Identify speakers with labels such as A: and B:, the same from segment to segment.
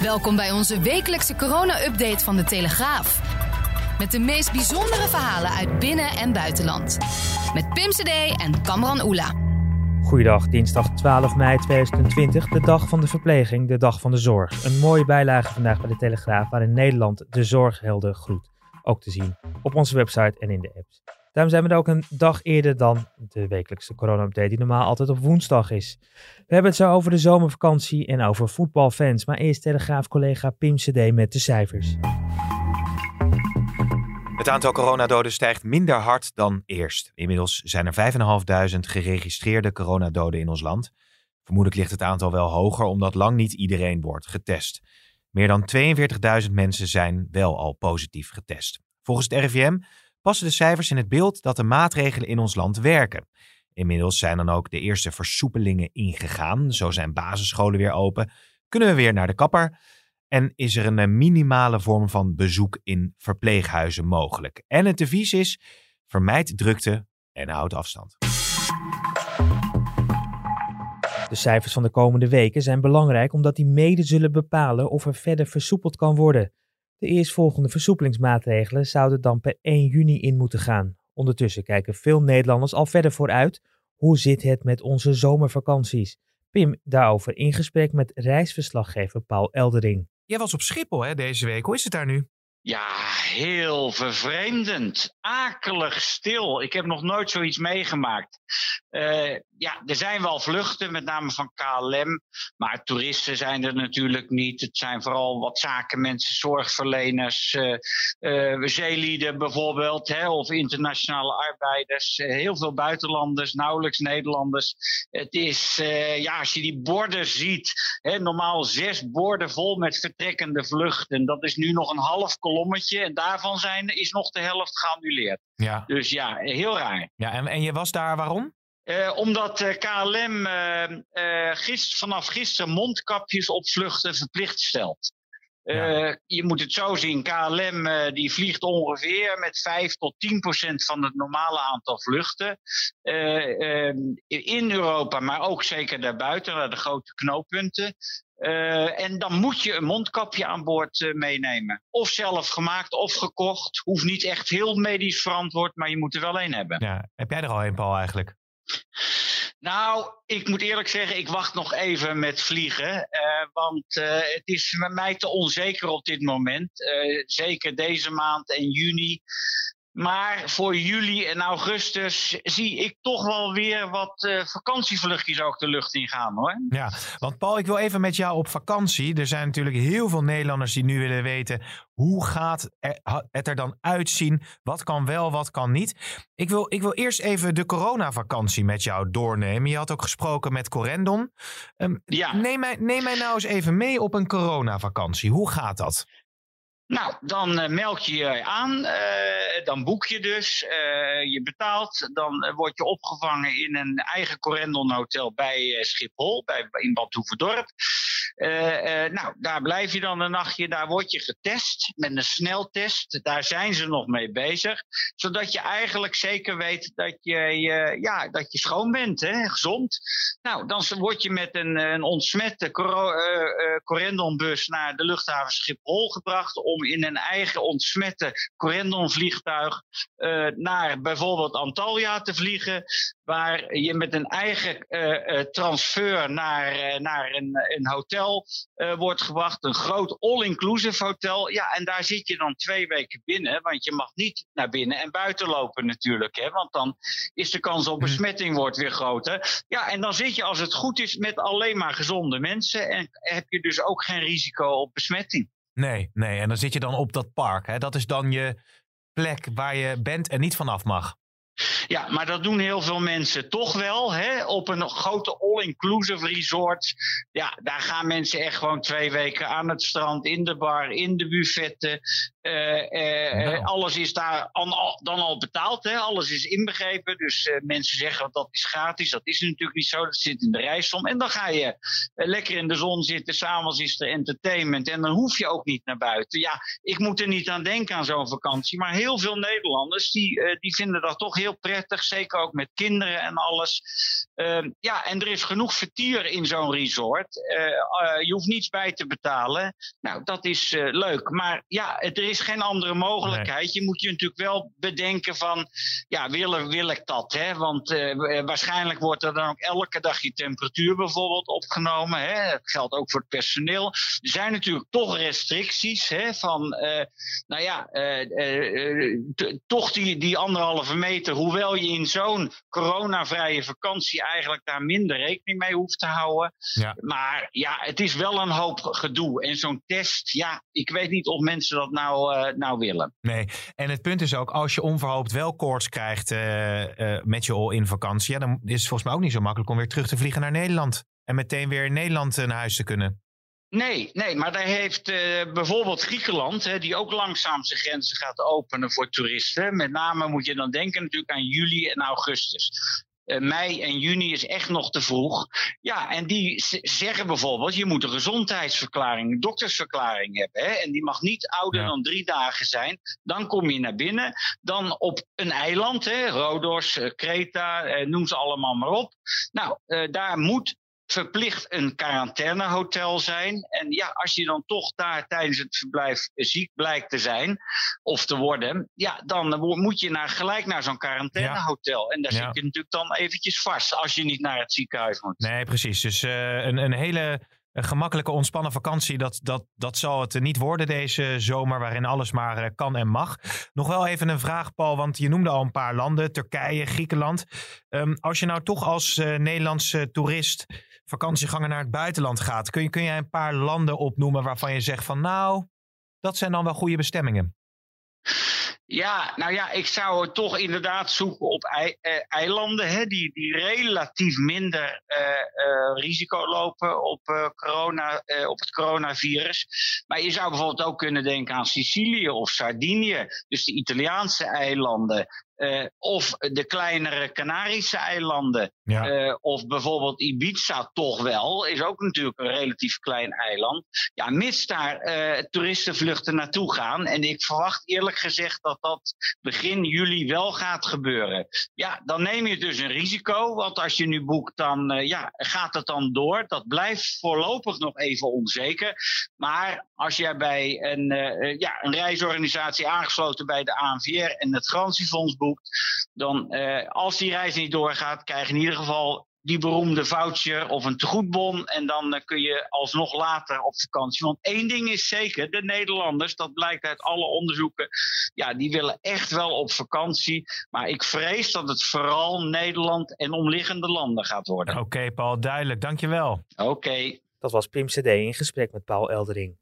A: Welkom bij onze wekelijkse corona-update van de Telegraaf. Met de meest bijzondere verhalen uit binnen- en buitenland. Met Pim CD en Kamran Oela.
B: Goeiedag, dinsdag 12 mei 2020, de dag van de verpleging, de dag van de zorg. Een mooie bijlage vandaag bij de Telegraaf waarin Nederland de zorghelden groet. Ook te zien op onze website en in de apps. Daarom zijn we er ook een dag eerder dan de wekelijkse corona-update die normaal altijd op woensdag is. We hebben het zo over de zomervakantie en over voetbalfans, maar eerst Telegraaf-collega Pim CD met de cijfers.
C: Het aantal coronadoden stijgt minder hard dan eerst. Inmiddels zijn er 5.500 geregistreerde coronadoden in ons land. Vermoedelijk ligt het aantal wel hoger omdat lang niet iedereen wordt getest. Meer dan 42.000 mensen zijn wel al positief getest. Volgens het RIVM passen de cijfers in het beeld dat de maatregelen in ons land werken. Inmiddels zijn dan ook de eerste versoepelingen ingegaan. Zo zijn basisscholen weer open, kunnen we weer naar de kapper en is er een minimale vorm van bezoek in verpleeghuizen mogelijk. En het devies is: vermijd drukte en houd afstand.
B: De cijfers van de komende weken zijn belangrijk omdat die mede zullen bepalen of er verder versoepeld kan worden. De eerstvolgende versoepelingsmaatregelen zouden dan per 1 juni in moeten gaan. Ondertussen kijken veel Nederlanders al verder vooruit. Hoe zit het met onze zomervakanties? Pim daarover in gesprek met reisverslaggever Paul Eldering.
C: Jij was op Schiphol hè, deze week. Hoe is het daar nu?
D: Ja, heel vervreemdend. Akelig stil. Ik heb nog nooit zoiets meegemaakt. Uh, ja, er zijn wel vluchten, met name van KLM. Maar toeristen zijn er natuurlijk niet. Het zijn vooral wat zakenmensen, zorgverleners, uh, uh, zeelieden bijvoorbeeld. Hè, of internationale arbeiders. heel veel buitenlanders, nauwelijks Nederlanders. Het is, ja, als je die borden ziet. Hè, normaal zes borden vol met vertrekkende vluchten. Dat is nu nog een half kolommetje. En daarvan zijn, is nog de helft geannuleerd. Ja. Dus ja, heel raar.
C: Ja, en, en je was daar waarom?
D: Uh, omdat uh, KLM uh, gister, vanaf gisteren mondkapjes op vluchten verplicht stelt. Ja. Je moet het zo zien, KLM die vliegt ongeveer met 5 tot 10 procent van het normale aantal vluchten. in Europa, maar ook zeker daarbuiten, naar de grote knooppunten. En dan moet je een mondkapje aan boord meenemen. Of zelf gemaakt of gekocht. Hoeft niet echt heel medisch verantwoord, maar je moet er wel een hebben.
C: Ja. Heb jij er al een, Paul, eigenlijk?
D: Nou, ik moet eerlijk zeggen, ik wacht nog even met vliegen. Uh, want uh, het is mij te onzeker op dit moment. Uh, zeker deze maand en juni. Maar voor juli en augustus zie ik toch wel weer wat uh, vakantievluchtjes ook de lucht in gaan hoor.
C: Ja, want Paul, ik wil even met jou op vakantie. Er zijn natuurlijk heel veel Nederlanders die nu willen weten hoe gaat het er dan uitzien? Wat kan wel, wat kan niet? Ik wil, ik wil eerst even de coronavakantie met jou doornemen. Je had ook gesproken met Corendon. Um, ja. neem, mij, neem mij nou eens even mee op een coronavakantie. Hoe gaat dat?
D: Nou, dan uh, meld je je aan, uh, dan boek je dus, uh, je betaalt, dan word je opgevangen in een eigen Corendon hotel bij Schiphol, bij, in Bad Hoeverdorp. Nou, daar blijf je dan een nachtje, daar word je getest met een sneltest, daar zijn ze nog mee bezig, zodat je eigenlijk zeker weet dat je, ja, dat je schoon bent, hè, gezond. Nou, dan word je met een, een ontsmette Corendonbus naar de luchthaven Schiphol gebracht om in een eigen ontsmette Corendon-vliegtuig naar bijvoorbeeld Antalya te vliegen, waar je met een eigen uh, transfer naar, naar een, een hotel wordt gebracht, een groot all-inclusive hotel. Ja, en daar zit je dan twee weken binnen, want je mag niet naar binnen en buiten lopen natuurlijk, hè, want dan is de kans op besmetting wordt weer groter. Ja, en dan zit je als het goed is met alleen maar gezonde mensen en heb je dus ook geen risico op besmetting.
C: Nee, nee. En dan zit je dan op dat park. Hè? Dat is dan je plek waar je bent en niet vanaf mag.
D: Ja, maar dat doen heel veel mensen toch wel. Hè? Op een grote all-inclusive resort. Ja, daar gaan mensen echt gewoon twee weken aan het strand, in de bar, in de buffetten. Uh, uh, Alles is daar dan al betaald. Hè? Alles is inbegrepen. Dus uh, mensen zeggen dat is gratis. Dat is natuurlijk niet zo. Dat zit in de reissom. En dan ga je lekker in de zon zitten. S'avonds is er entertainment. En dan hoef je ook niet naar buiten. Ja, ik moet er niet aan denken aan zo'n vakantie. Maar heel veel Nederlanders die, die vinden dat toch heel heel prettig, zeker ook met kinderen en alles. Uh, ja, en er is genoeg vertier in zo'n resort. Uh, uh, je hoeft niets bij te betalen. Nou, dat is eh, leuk. Maar ja, er is geen andere mogelijkheid. Je moet je natuurlijk wel bedenken van, ja, wil, wil ik dat? Hè? Want waarschijnlijk wordt er dan ook elke dag je temperatuur bijvoorbeeld opgenomen. Hè? Dat geldt ook voor het personeel. Er zijn natuurlijk toch restricties hè, van, nou ja, toch die, die anderhalve meter hoewel je in zo'n coronavrije vakantie eigenlijk daar minder rekening mee hoeft te houden. Ja. Maar ja, het is wel een hoop gedoe. En zo'n test, ja, ik weet niet of mensen dat nou, uh, nou willen.
C: Nee, en het punt is ook, als je onverhoopt wel koorts krijgt uh, uh, met je all-in vakantie, ja, dan is het volgens mij ook niet zo makkelijk om weer terug te vliegen naar Nederland. En meteen weer in Nederland naar huis te kunnen.
D: Nee, nee, maar daar heeft uh, bijvoorbeeld Griekenland, hè, die ook langzaam zijn grenzen gaat openen voor toeristen. Met name moet je dan denken natuurlijk aan juli en augustus. Uh, mei en juni is echt nog te vroeg. Ja, en die zeggen bijvoorbeeld: je moet een gezondheidsverklaring, een doktersverklaring hebben. Hè, en die mag niet ouder ja. dan drie dagen zijn. Dan kom je naar binnen. Dan op een eiland, hè, Rodos, uh, Kreta, noem ze allemaal maar op. Nou, daar moet verplicht een quarantainehotel zijn. En ja, als je dan toch daar tijdens het verblijf ziek blijkt te zijn of te worden, ja, dan moet je naar, gelijk naar zo'n quarantainehotel. En daar ja. zit je natuurlijk dan eventjes vast als je niet naar het ziekenhuis moet.
C: Nee, precies. Dus uh, een, een hele een gemakkelijke, ontspannen vakantie, dat, dat, dat zal het niet worden deze zomer, waarin alles maar eh, kan en mag. Nog wel even een vraag, Paul, want je noemde al een paar landen, Turkije, Griekenland. Um, als je nou toch als uh, Nederlandse toerist vakantieganger naar het buitenland gaat, kun, je, kun jij een paar landen opnoemen waarvan je zegt van nou, dat zijn dan wel goede bestemmingen?
D: Ja, nou ja, ik zou het toch inderdaad zoeken op eilanden hè, die, die relatief minder uh, uh, risico lopen op, uh, corona, op het coronavirus. Maar je zou bijvoorbeeld ook kunnen denken aan Sicilië of Sardinië, dus de Italiaanse eilanden. Of de kleinere Canarische eilanden. Ja. Of bijvoorbeeld Ibiza toch wel. Is ook natuurlijk een relatief klein eiland. Ja, mits daar toeristenvluchten naartoe gaan. En ik verwacht eerlijk gezegd dat dat begin juli wel gaat gebeuren. Ja, dan neem je dus een risico. Want als je nu boekt, dan ja, gaat het dan door. Dat blijft voorlopig nog even onzeker. Maar als jij bij een, ja, een reisorganisatie aangesloten bij de ANVR en het Garantiefonds dan uh, als die reis niet doorgaat, krijg je in ieder geval die beroemde voucher of een tegoedbon. En dan uh, kun je alsnog later op vakantie. Want één ding is zeker, de Nederlanders, dat blijkt uit alle onderzoeken, ja, die willen echt wel op vakantie. Maar ik vrees dat het vooral Nederland en omliggende landen gaat worden.
C: Oké, okay, Paul, duidelijk. Dankjewel.
D: Oké. Okay.
B: Dat was Pim CD in gesprek met Paul Eldering.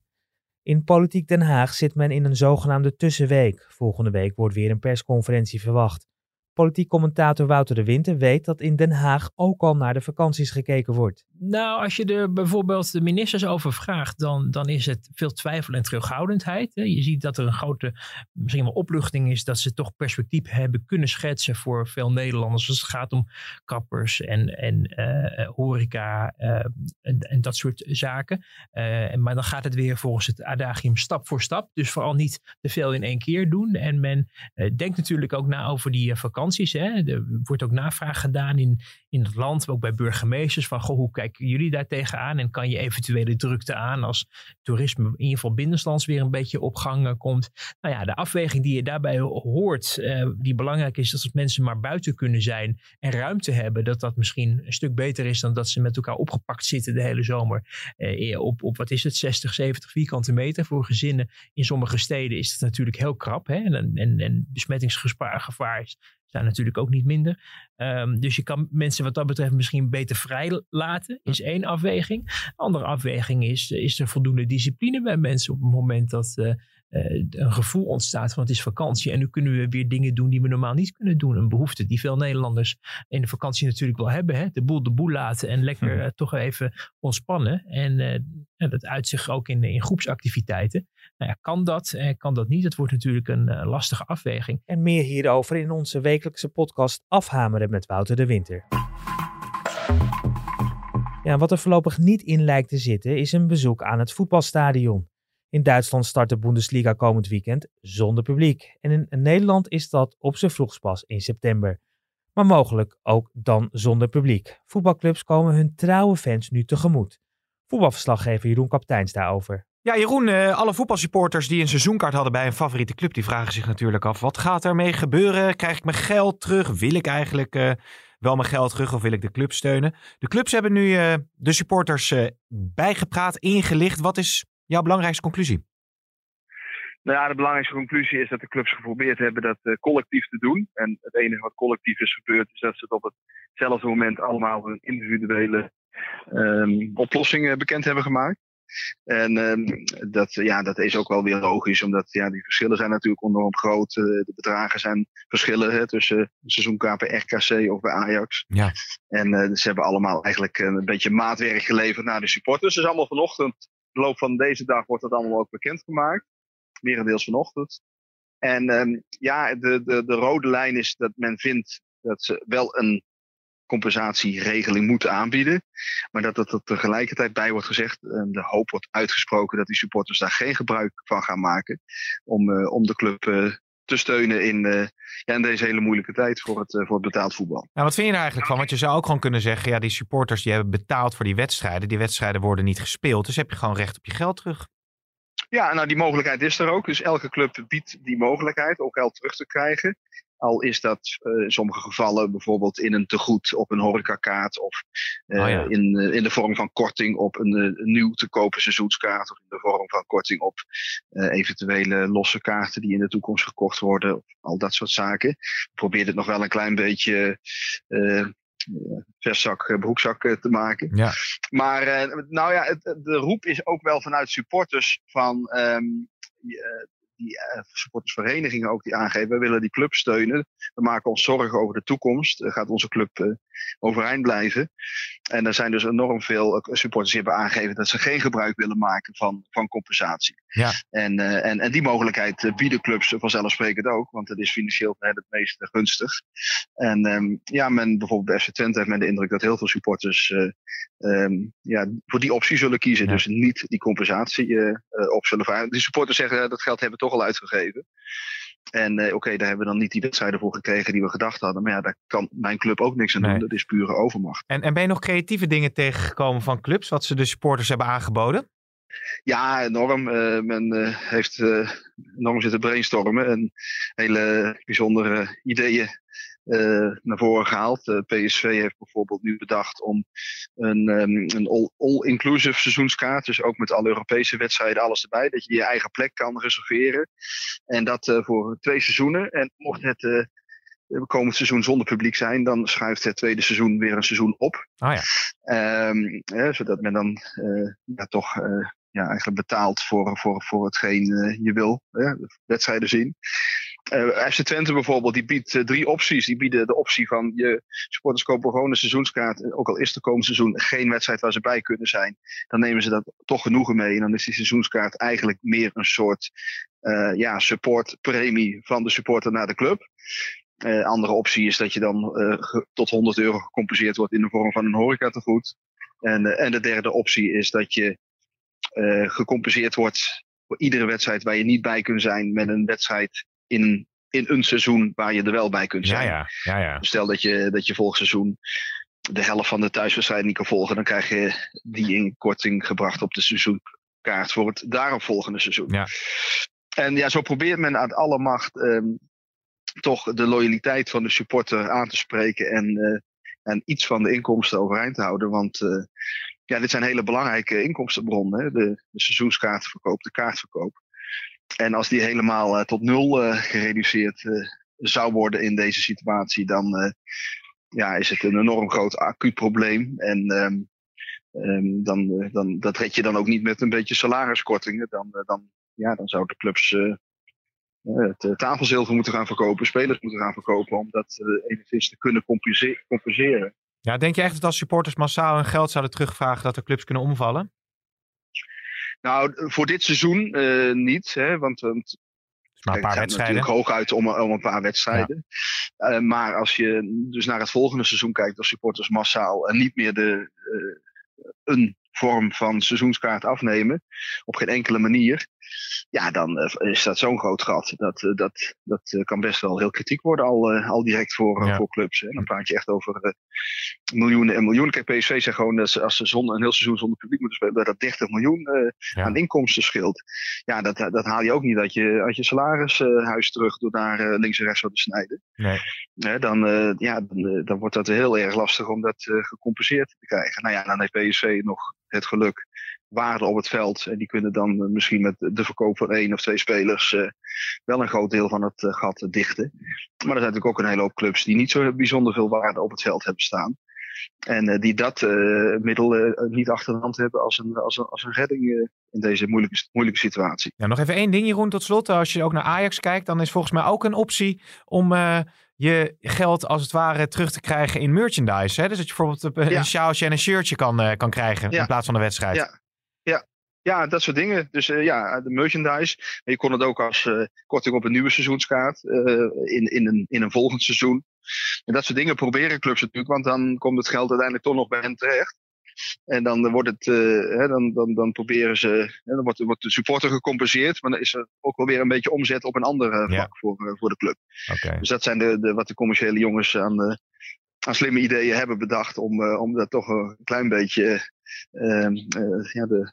B: In Politiek Den Haag zit men in een zogenaamde tussenweek. Volgende week wordt weer een persconferentie verwacht. Politiek commentator Wouter de Winter weet dat in Den Haag ook al naar de vakanties gekeken wordt.
E: Nou, als je er bijvoorbeeld de ministers over vraagt, dan, dan is het veel twijfel en terughoudendheid. Je ziet dat er een grote, misschien wel opluchting is dat ze toch perspectief hebben kunnen schetsen voor veel Nederlanders. Als het gaat om kappers en, en uh, horeca uh, en, dat soort zaken. Uh, maar dan gaat het weer volgens het adagium stap voor stap. Dus vooral niet te veel in één keer doen. En men denkt natuurlijk ook na over die Hè. Er wordt ook navraag gedaan in, in het land, ook bij burgemeesters, van goh, hoe kijken jullie daar tegenaan en kan je eventuele drukte aan als toerisme in ieder geval binnenlands weer een beetje op gang eh, komt. Nou ja, de afweging die je daarbij hoort, uh, die belangrijk is, dat als mensen maar buiten kunnen zijn en ruimte hebben, dat dat misschien een stuk beter is dan dat ze met elkaar opgepakt zitten de hele zomer. Uh, op, op wat is het, 60, 70 vierkante meter voor gezinnen. In sommige steden is het natuurlijk heel krap hè? En, en, en besmettingsgevaar is zijn natuurlijk ook niet minder. Um, dus je kan mensen wat dat betreft misschien beter vrij laten, is één afweging. Andere afweging is, is er voldoende discipline bij mensen op het moment dat, uh, een gevoel ontstaat van het is vakantie en nu kunnen we weer dingen doen die we normaal niet kunnen doen. Een behoefte die veel Nederlanders in de vakantie natuurlijk wel hebben. Hè? De boel de boel laten en lekker hm. toch even ontspannen. En dat uitzicht ook in, in groepsactiviteiten. Nou kan dat? kan dat niet? Dat wordt natuurlijk een lastige afweging.
B: En meer hierover in onze wekelijkse podcast Afhameren met Wouter de Winter. Ja, wat er voorlopig niet in lijkt te zitten is een bezoek aan het voetbalstadion. In Duitsland start de Bundesliga komend weekend zonder publiek. En in Nederland is dat op zijn vroegst pas in september. Maar mogelijk ook dan zonder publiek. Voetbalclubs komen hun trouwe fans nu tegemoet. Voetbalverslaggever Jeroen Kapteins daarover.
C: Ja, Jeroen, eh, alle voetbalsupporters die een seizoenkaart hadden bij een favoriete club, die vragen zich natuurlijk af: wat gaat ermee gebeuren? Krijg ik mijn geld terug? Wil ik eigenlijk uh, wel mijn geld terug of wil ik de club steunen? De clubs hebben nu uh, de supporters bijgepraat, ingelicht. Wat is jouw belangrijkste conclusie?
F: Nou ja, de belangrijkste conclusie is dat de clubs geprobeerd hebben dat collectief te doen. En het enige wat collectief is gebeurd, is dat ze het op hetzelfde moment allemaal een individuele um, oplossing bekend hebben gemaakt. En um, dat, ja, dat is ook wel weer logisch, omdat ja, die verschillen zijn natuurlijk enorm groot. Uh, de bedragen zijn verschillen hè, tussen seizoenkapen RKC of bij Ajax. Ja. En uh, ze hebben allemaal eigenlijk een beetje maatwerk geleverd naar de supporters. Dus allemaal vanochtend, de loop van deze dag, wordt dat allemaal ook bekendgemaakt. Merendeels vanochtend. En um, ja, de, de, de rode lijn is dat men vindt dat ze wel een compensatieregeling moeten aanbieden. Maar dat er tegelijkertijd bij wordt gezegd, en de hoop wordt uitgesproken dat die supporters daar geen gebruik van gaan maken. Om, uh, om de club uh, te steunen in, uh, ja, in deze hele moeilijke tijd voor het, voor het betaald voetbal.
C: Nou, wat vind je er eigenlijk van? Want je zou ook gewoon kunnen zeggen, ja, die supporters die hebben betaald voor die wedstrijden. Die wedstrijden worden niet gespeeld, dus heb je gewoon recht op je geld terug.
F: Ja, nou die mogelijkheid is er ook. Dus elke club biedt die mogelijkheid om geld terug te krijgen. Al is dat uh, in sommige gevallen bijvoorbeeld in een tegoed op een horecakaart of uh, oh ja. in, uh, in de vorm van korting op een, nieuw te kopen seizoenskaart of in de vorm van korting op eventuele losse kaarten die in de toekomst gekocht worden. Of al dat soort zaken. Probeer het nog wel een klein beetje verzak, broekzak te maken. Ja. Maar nou ja, het, de roep is ook wel vanuit supporters van um, die uh, supportersverenigingen ook die aangeven, we willen die club steunen. We maken ons zorgen over de toekomst. Uh, gaat onze club uh, overeind blijven? En er zijn dus enorm veel supporters die hebben aangegeven dat ze geen gebruik willen maken van, van compensatie. Ja. En, en, en die mogelijkheid bieden clubs vanzelfsprekend ook, want het is financieel het meest gunstig. En um, ja, men bijvoorbeeld bij FC Twente heeft men de indruk dat heel veel supporters um, ja, voor die optie zullen kiezen. Ja. Dus niet die compensatie op zullen vragen. Die supporters zeggen dat geld hebben toch al uitgegeven. En uh, oké, okay, daar hebben we dan niet die wedstrijden voor gekregen die we gedacht hadden. Maar ja, daar kan mijn club ook niks aan doen. Dat is pure overmacht.
C: En, en ben je nog creatieve dingen tegengekomen van clubs, wat ze de supporters hebben aangeboden?
F: Ja, enorm. Uh, men uh, heeft enorm zitten brainstormen en hele bijzondere ideeën naar voren gehaald. Uh, PSV heeft bijvoorbeeld nu bedacht om een, um, een all-inclusive seizoenskaart, dus ook met alle Europese wedstrijden, alles erbij, dat je je eigen plek kan reserveren. En dat uh, voor twee seizoenen. En mocht het komend seizoen zonder publiek zijn, dan schuift het tweede seizoen weer een seizoen op. Oh ja. Um, zodat men dan ja, toch ja, eigenlijk betaalt voor, voor, voor hetgeen je wil, wedstrijden zien. Uh, FC Twente bijvoorbeeld, die biedt uh, drie opties. Die bieden de optie van je supporters kopen gewoon een seizoenskaart. Ook al is er komend seizoen geen wedstrijd waar ze bij kunnen zijn. Dan nemen ze dat toch genoegen mee. En dan is die seizoenskaart eigenlijk meer een soort uh, ja, supportpremie van de supporter naar de club. andere optie is dat je dan tot 100 euro gecompenseerd wordt in de vorm van een horecategoed. En, en de derde optie is dat je gecompenseerd wordt voor iedere wedstrijd waar je niet bij kunt zijn met een wedstrijd in, in een seizoen waar je er wel bij kunt zijn. Ja, ja. Ja, ja. Stel dat je, dat je volgend seizoen de helft van de thuiswedstrijd niet kan volgen, dan krijg je die inkorting gebracht op de seizoenkaart voor het daaropvolgende seizoen. Ja. En ja, zo probeert men uit alle macht um, toch de loyaliteit van de supporter aan te spreken en, uh, en iets van de inkomsten overeind te houden. Want uh, ja, dit zijn hele belangrijke inkomstenbronnen. Hè? De, de seizoenskaartverkoop, de kaartverkoop. En als die helemaal uh, tot nul uh, gereduceerd uh, zou worden in deze situatie, dan ja, is het een enorm groot acuut probleem. En um, um, dan, dan, dat red je dan ook niet met een beetje salariskortingen. Dan, dan ja, dan zouden de clubs het tafelzilver moeten gaan verkopen, spelers moeten gaan verkopen, om dat enigszins te kunnen compenseren.
C: Ja, denk je echt dat als supporters massaal hun geld zouden terugvragen, dat de clubs kunnen omvallen?
F: Nou, voor dit seizoen niet, hè, want, want
C: maar een paar wedstrijden.
F: natuurlijk hoog uit om, om een paar wedstrijden. Ja. Uh, maar als je dus naar het volgende seizoen kijkt, als supporters massaal en niet meer de, uh, een vorm van seizoenskaart afnemen. Op geen enkele manier. Ja, dan uh, is dat zo'n groot gat. Dat, uh, dat, dat uh, kan best wel heel kritiek worden al, al direct voor, ja. voor clubs. Hè. Dan praat je echt over miljoenen en miljoenen. Kijk, PSV zegt gewoon dat als ze zonder, een heel seizoen zonder publiek moeten spelen, dat dat 30 miljoen ja. aan inkomsten scheelt. Ja, dat, dat haal je ook niet dat je uit je salarishuis terug door daar links en rechts te snijden. Nee. dan, ja, dan, dan wordt dat heel erg lastig om dat gecompenseerd te krijgen. Nou ja, dan heeft PSV nog het geluk waarde op het veld. En die kunnen dan misschien met de verkoop van één of twee spelers uh, wel een groot deel van het uh, gat dichten. Maar er zijn natuurlijk ook een hele hoop clubs die niet zo bijzonder veel waarde op het veld hebben staan. En die dat middel niet achter de hand hebben als een, als een, als een redding in deze moeilijke, moeilijke situatie.
C: Nog even één ding, Jeroen, tot slot. Als je ook naar Ajax kijkt, dan is volgens mij ook een optie om je geld als het ware terug te krijgen in merchandise. Hè? Dus dat je bijvoorbeeld een ja. sjaaltje en een shirtje kan, uh, kan krijgen ja. in plaats van de wedstrijd.
F: Ja, ja. ja dat soort dingen. Dus uh, ja, de merchandise. Maar je kon het ook als uh, korting op een nieuwe seizoenskaart in, in, een, in een volgend seizoen. En dat soort dingen proberen clubs natuurlijk, want dan komt het geld uiteindelijk toch nog bij hen terecht. En dan wordt het, uh, hè, dan, dan, dan proberen ze, hè, dan wordt, wordt de supporter gecompenseerd, maar dan is er ook wel weer een beetje omzet op een ander vlak ja. voor, uh, voor de club.
C: Okay.
F: Dus dat zijn de, de, wat de commerciële jongens aan, uh, aan slimme ideeën hebben bedacht om, om dat toch een klein beetje ja, de,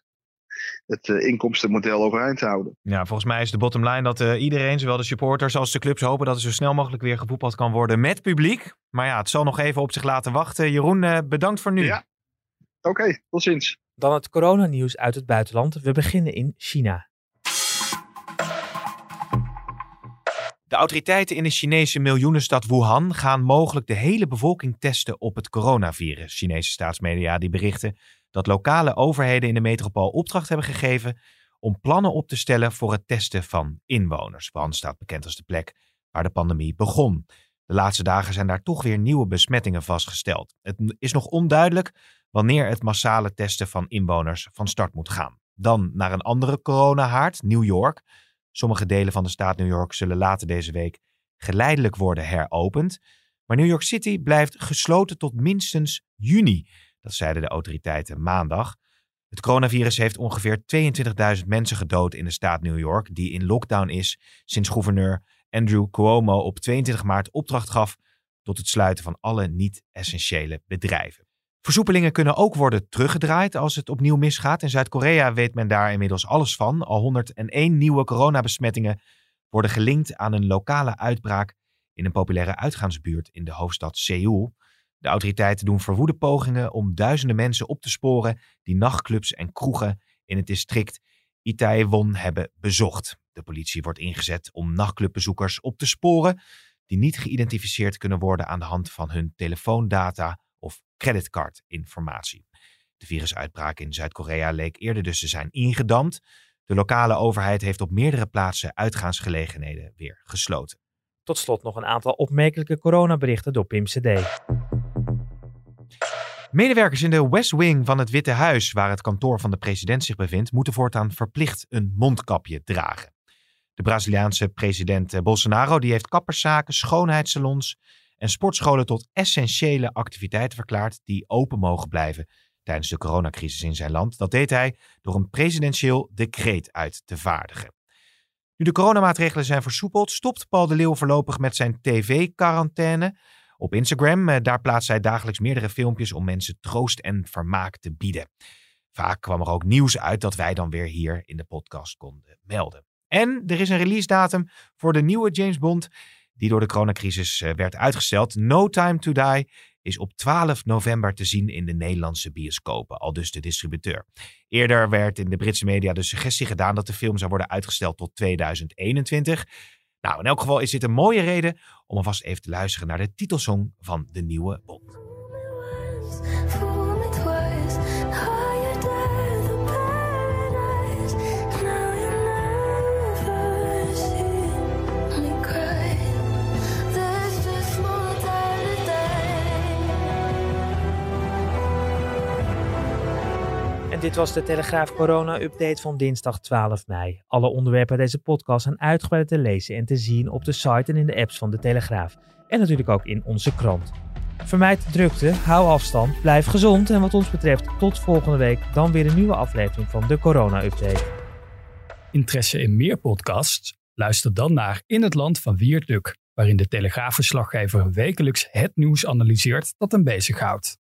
F: het uh, inkomstenmodel overeind te houden.
C: Ja, volgens mij is de bottom line dat uh, iedereen, zowel de supporters als de clubs, hopen dat er zo snel mogelijk weer gevoetbald kan worden met publiek. Maar ja, het zal nog even op zich laten wachten. Jeroen, uh, bedankt voor nu.
F: Ja, Oké, okay, tot ziens.
B: Dan het coronanieuws uit het buitenland. We beginnen in China.
C: De autoriteiten in de Chinese miljoenenstad Wuhan gaan mogelijk de hele bevolking testen op het coronavirus. Chinese staatsmedia die berichten dat lokale overheden in de metropool opdracht hebben gegeven om plannen op te stellen voor het testen van inwoners. Wuhan staat bekend als de plek waar de pandemie begon. De laatste dagen zijn daar toch weer nieuwe besmettingen vastgesteld. Het is nog onduidelijk wanneer het massale testen van inwoners van start moet gaan. Dan naar een andere coronahaard, New York. Sommige delen van de staat New York zullen later deze week geleidelijk worden heropend. Maar New York City blijft gesloten tot minstens juni. Dat zeiden de autoriteiten maandag. Het coronavirus heeft ongeveer 22.000 mensen gedood in de staat New York, die in lockdown is sinds gouverneur Andrew Cuomo op 22 maart opdracht gaf tot het sluiten van alle niet-essentiële bedrijven. Versoepelingen kunnen ook worden teruggedraaid als het opnieuw misgaat. In Zuid-Korea weet men daar inmiddels alles van. Al 101 nieuwe coronabesmettingen worden gelinkt aan een lokale uitbraak in een populaire uitgaansbuurt in de hoofdstad Seoul. De autoriteiten doen verwoede pogingen om duizenden mensen op te sporen die nachtclubs en kroegen in het district Itaewon hebben bezocht. De politie wordt ingezet om nachtclubbezoekers op te sporen die niet geïdentificeerd kunnen worden aan de hand van hun telefoondata of creditcardinformatie. De virusuitbraak in Zuid-Korea leek eerder dus te zijn ingedamd. De lokale overheid heeft op meerdere plaatsen uitgaansgelegenheden weer gesloten.
B: Tot slot nog een aantal opmerkelijke coronaberichten door Pim CD.
C: Medewerkers in de West Wing van het Witte Huis, waar het kantoor van de president zich bevindt, moeten voortaan verplicht een mondkapje dragen. De Braziliaanse president eh, Bolsonaro die heeft kapperszaken, schoonheidssalons en sportscholen tot essentiële activiteiten verklaard die open mogen blijven tijdens de coronacrisis in zijn land. Dat deed hij door een presidentieel decreet uit te vaardigen. Nu de coronamaatregelen zijn versoepeld, stopt Paul de Leeuw voorlopig met zijn tv-quarantaine. Op Instagram, eh, daar plaatst hij dagelijks meerdere filmpjes om mensen troost en vermaak te bieden. Vaak kwam er ook nieuws uit dat wij dan weer hier in de podcast konden melden. En er is een release datum voor de nieuwe James Bond die door de coronacrisis eh, werd uitgesteld. No Time to Die is op 12 november te zien in de Nederlandse bioscopen, al dus de distributeur. Eerder werd in de Britse media de suggestie gedaan dat de film zou worden uitgesteld tot 2021. Nou, in elk geval is dit een mooie reden om alvast even te luisteren naar de titelsong van de nieuwe Bond.
B: Dit was de Telegraaf Corona-update van dinsdag 12 mei. Alle onderwerpen deze podcast zijn uitgebreid te lezen en te zien op de site en in de apps van de Telegraaf. En natuurlijk ook in onze krant. Vermijd drukte, hou afstand, blijf gezond en wat ons betreft tot volgende week dan weer een nieuwe aflevering van de Corona-update.
G: Interesse in meer podcasts? Luister dan naar In het Land van Wiert Duk, waarin de Telegraafverslaggever wekelijks het nieuws analyseert dat hem bezighoudt.